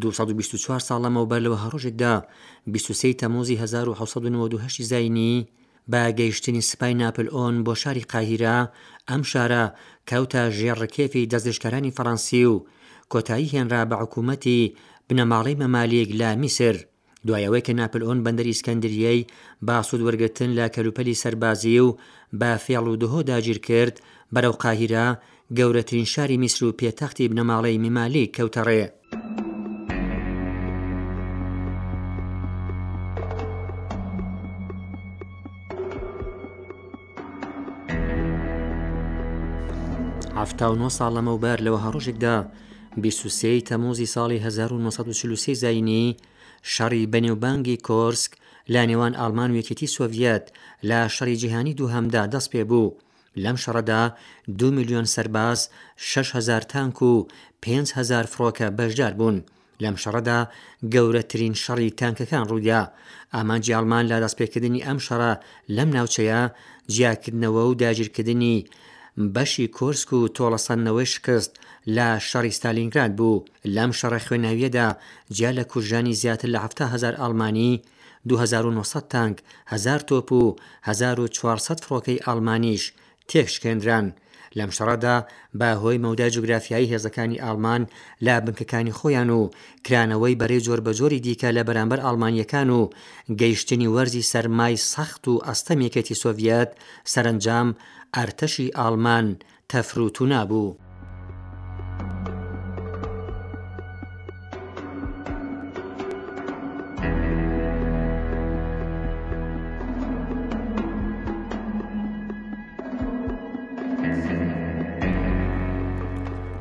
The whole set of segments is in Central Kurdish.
224 ساڵ لەمەوبەر لەوە هەڕۆژێکدا 23 تەموزی 1992 زینی بە گەیشتنی سپای ناپل ئۆن بۆ شاری قاهیرە ئەم شارە کەوتە ژێر ڕکێفی دەستێشکارانی فەڕەنسی و کۆتایی هێنرا بە حکوومەتی بنەماڵەی مەمالیک لە میسر دوای ئەوەی کە ناپلئۆن بەندەری ئیسکەندریەی با سوود وەرگرتن لە کەلوپەلی سەربازی و بە فێڵ و دهۆ داگیر کرد بەرەو قاهیرە گەورەترین شاری میسر و پێتەختی بنەماڵەی میمالی کەوتەڕێ. حەفتا و نۆ ساڵ لەمەوبەر لە وەها ڕۆژێکدا، بیست و سێ ی تەمووزی ساڵی هەزار و نۆ سەد و چل و سێ زایینی، شەڕی بەنێوبانگی کۆرسک لە نێوان ئاڵمان و یەکێتی سۆڤیەت لە شەڕی جیهانی دووهەمدا دەست پێ بوو. لەم شەڕەدا دوو ملیۆن سەرباز، شەش هەزار تانک و پێنج هەزار فڕۆکە بەشدار بوون. لەم شەڕەدا گەورەترین شەڕی تانکەکان ڕوویدا. ئامانجی ئاڵمان لە دەستپێکردنی ئەم شەڕە لەم ناوچەیە، جیاکردنەوە و داگیرکردنی بەشی کورسک و تۆڵەسەندنەوەی شکست لە شەڕی ستالینگراد بوو، لەم شەڕە خوێناوییەدا جیا لە کوژرانی زیاتر لە حەفتا هەزار ئاڵمانی، دوو هەزار و نۆ سەد تانک، هەزار تۆپ و هەزار و چوار سەد فڕۆکەی ئاڵمانیش تێکشکێنران. لەم شەڕەدا بە هۆی مەودای جوگرافیایی هێزەکانی ئاڵمان لە بنکەکانی خۆیان و کرانەوەی بەرەی جۆربەجۆری دیکە لە بەرامبەر ئاڵمانییەکان و گەیشتنی وەرزی سەرمای سەخت و ئەستەم یەکێتی سۆڤیەت سەرەنجام ئەرتەشی ئاڵمان تەفروتونا بوو.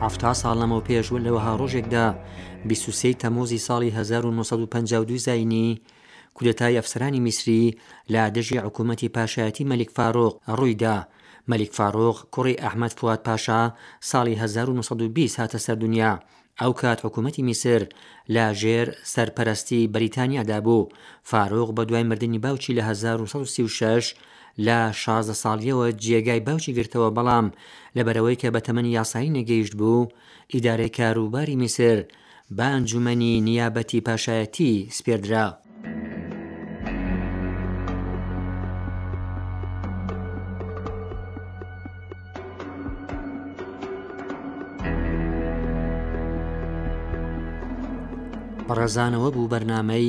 حەفتا ساڵ لەمەوپێش لە وەها ڕۆژێکدا، 23 ی تەموزی ساڵی 1952 زاینی، کودەتای ئەفسەرانی میسری لە دژی حکوومەتی پاشایەتی مەلیک فاروق ڕووی دا. مەلیک فاروق کوڕی ئەحمەد فواد پاشا ساڵی هەزار و نۆ سەد و بیست هاتە سەر دنیا. ئەو کات حکوومەتی میسر لە ژێر سەرپەرەستی بەریتانیادا بوو. فاروق بە دوای مردنی باوکی لە هەزار و سەد و سی و شەش لە شازدە ساڵییەوە جێگای باوکی گرتەوە بەڵام لەبەرئەوەی کە بە تەمەنی یاسایی نەگەیشتبوو ئیدارەی کاروباری میسر بە ئەنجومەنی نیابەتی پاشایەتی سپێردرا. بە ڕەزانەوە بوو بەرنامەی،